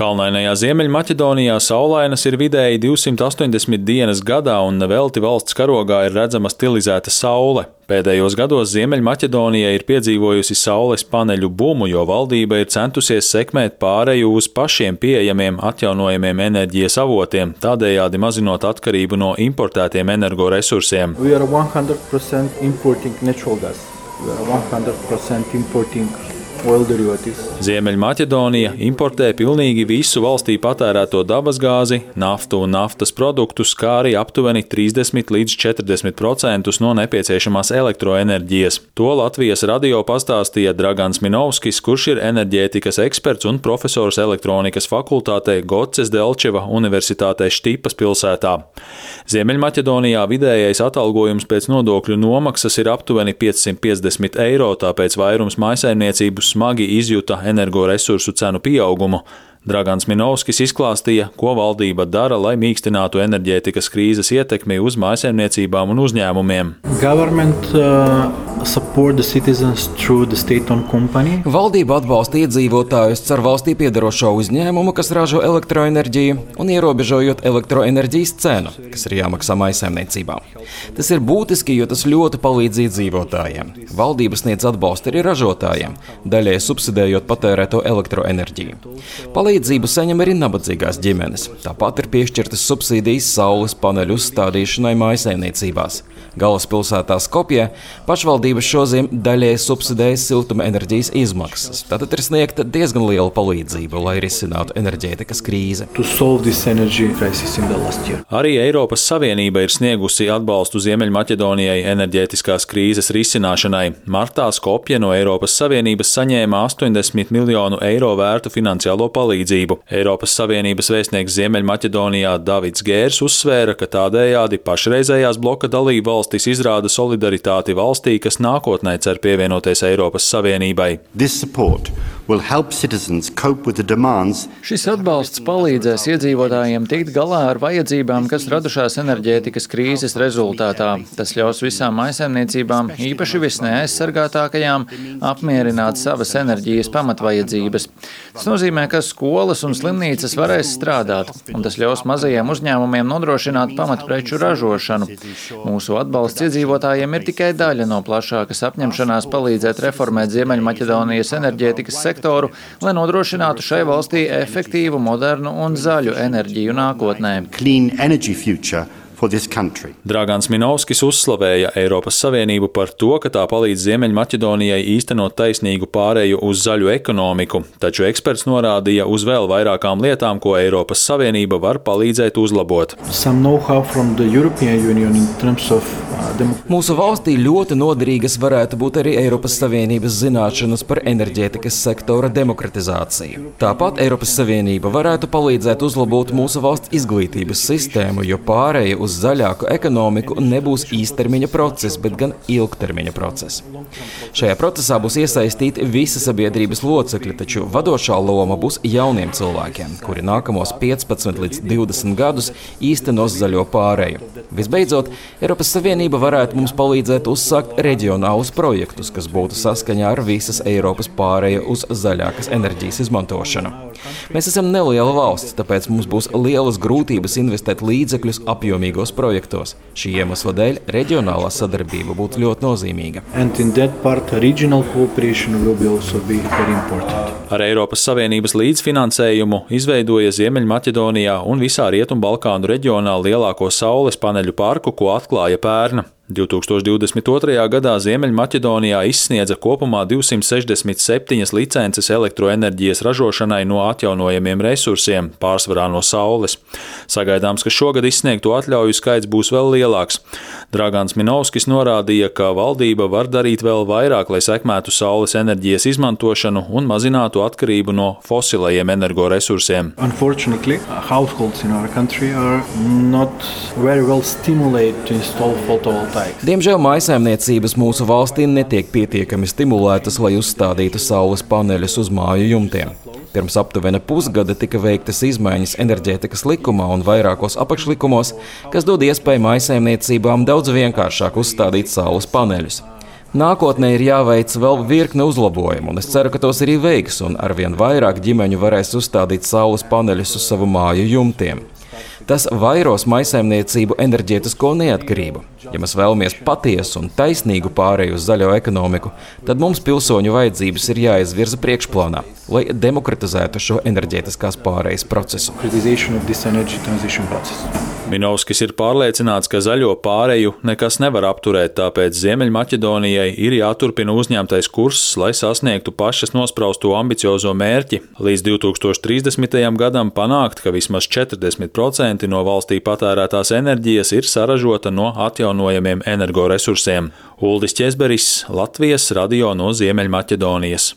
Kalnainajā Ziemeļmaķedonijā saulainas ir vidēji 280 dienas gadā, un nevelti valsts karogā ir redzama stilizēta saule. Pēdējos gados Ziemeļmaķedonija ir piedzīvojusi saules paneļu bumu, jo valdība ir centusies sekmēt pāreju uz pašiem pieejamiem atjaunojamiem enerģijas avotiem, tādējādi mazinot atkarību no importētiem energoresursiem. We are 100% importing natural gas. We are 100% importing Ziemeļmaķedonija importē pilnīgi visu valstī patērēto dabasgāzi, naftu un naftas produktus, kā arī aptuveni 30 līdz 40% no nepieciešamās elektroenerģijas. To Latvijas radio pastāstīja Dragans Minovskis, kurš ir enerģētikas eksperts un profesors elektronikas fakultātē Goces Delčeva Universitātē Štipas pilsētā. Ziemeļmaķedonijā vidējais atalgojums pēc nodokļu nomaksas ir aptuveni 550 eiro, tāpēc vairums maisaimniecības smagi izjuta energoresursu cenu pieaugumu. Dragans Minovskis izklāstīja, ko valdība dara, lai mīkstinātu enerģētikas krīzes ietekmi uz mājsaimniecībām un uzņēmumiem. Government, uh... Valdība atbalsta iedzīvotājus caur valstī piedarošo uzņēmumu, kas ražo elektroenerģiju, un ierobežojot elektroenerģijas cenu, kas ir jāmaksā maisaimniecībām. Tas ir būtiski, jo tas ļoti palīdz iedzīvotājiem. Valdība sniedz atbalstu arī ražotājiem, daļai subsidējot patērēto elektroenerģiju. Palīdzību saņem arī nabadzīgās ģimenes. Tāpat ir piešķirtas subsīdijas saules paneļu uzstādīšanai maisaimniecībās. Galvaspilsētā Skopjē pašvaldības šoziem daļēji subsidējas siltuma enerģijas izmaksas. Tātad ir sniegta diezgan liela palīdzība, lai risinātu enerģētikas krīzi. Arī Eiropas Savienība ir sniegusi atbalstu Ziemeļmaķedonijai enerģētiskās krīzes risināšanai. Martā Skopje no Eiropas Savienības saņēma 80 miljonu eiro vērtu finansiālo palīdzību. Eiropas Savienības vēstnieks Ziemeļmaķedonijā Davids Gērs uzsvēra, ka tādējādi pašreizējās bloka dalība valstis izrāda solidaritāti valstī, kas nākotnē cer pievienoties Eiropas Savienībai. Šis atbalsts palīdzēs iedzīvotājiem tikt galā ar vajadzībām, kas radušās enerģētikas krīzes rezultātā. Tas ļaus visām maisaimniecībām, īpaši visneaizsargātākajām, apmierināt savas enerģijas pamatvajadzības. Tas nozīmē, ka skolas un slimnīcas varēs strādāt, un tas ļaus mazajiem uzņēmumiem nodrošināt pamatpreču ražošanu. Mūsu atbalsts iedzīvotājiem ir tikai daļa no plašākas apņemšanās palīdzēt reformēt Ziemeļmaķedonijas enerģētikas sektoru sektoru, lai nodrošinātu šai valstī efektīvu, modernu un zaļu enerģiju nākotnē. Dragāns Minovskis uzslavēja Eiropas Savienību par to, ka tā palīdz Ziemeļmaķedonijai īstenot taisnīgu pāreju uz zaļu ekonomiku, taču eksperts norādīja uz vēl vairākām lietām, ko Eiropas Savienība var palīdzēt uzlabot. Mūsu valstī ļoti noderīgas varētu būt arī Eiropas Savienības zināšanas par enerģētikas sektora demokratizāciju. Tāpat Eiropas Savienība varētu palīdzēt uzlabot mūsu valsts izglītības sistēmu, jo pārēja uz zaļāku ekonomiku nebūs īstermiņa process, bet gan ilgtermiņa process. Šajā procesā būs iesaistīti visi sabiedrības locekļi, taču vadošā loma būs jauniem cilvēkiem, kuri nākamos 15 līdz 20 gadus īstenos zaļo pārēju. Visbeidzot, Eiropas Savienība varētu mums palīdzēt uzsākt reģionālus projektus, kas būtu saskaņā ar visas Eiropas pārēju uz zaļākas enerģijas izmantošanu. Mēs esam neliela valsts, tāpēc mums būs lielas grūtības investēt līdzekļus apjomīgos projektos. Šī iemesla dēļ reģionālā sadarbība būtu ļoti nozīmīga. Ar Eiropas Savienības līdzfinansējumu izveidoja Ziemeļmaķedonijā un visā Rietumbalkānu reģionā lielāko saules paneļu parku, ko atklāja pērna. 2022. gadā Ziemeļmaķedonijā izsniedza kopumā 267 licences elektroenerģijas ražošanai no atjaunojamiem resursiem, pārsvarā no saules. Sagaidāms, ka šogad izsniegto atļauju skaits būs vēl lielāks. Dragāns Minovskis norādīja, ka valdība var darīt vēl vairāk, lai sekmētu saules enerģijas izmantošanu un mazinātu atkarību no fosilajiem energoresursiem. Households in our country are not very well stimulated to install photovoltaic Diemžēl maisaimniecības mūsu valstī netiek pietiekami stimulētas, lai uzstādītu saules paneļus uz māju jumtiem. Pirms aptuveni pusgada tika veiktas izmaiņas enerģētikas likumā un vairākos apakšlikumos, kas dod iespēju maisaimniecībām daudz vienkāršāk uzstādīt saules paneļus. Nākotnē ir jāveic vēl virkne uzlabojumu, un es ceru, ka tos arī veiks, un arvien vairāk ģimeņu varēs uzstādīt saules paneļus uz savu māju jumtiem. Tas vairos maisaimniecību enerģētisko neatkarību. Ja mēs vēlamies patiesu un taisnīgu pārēju uz zaļo ekonomiku, tad mums pilsoņu vajadzības ir jāizvirza priekšplānā, lai demokratizētu šo enerģētiskās pārējas procesu. Minovskis ir pārliecināts, ka zaļo pāreju nekas nevar apturēt, tāpēc Ziemeļmaķedonijai ir jāturpina uzņemtais kurs, lai sasniegtu pašas nospraustu ambiciozo mērķi līdz 2030. gadam panākt, ka vismaz 40% no valstī patērētās enerģijas ir saražota no atjaunojamiem energoresursiem. Uldis Česberis, Latvijas radio no Ziemeļmaķedonijas.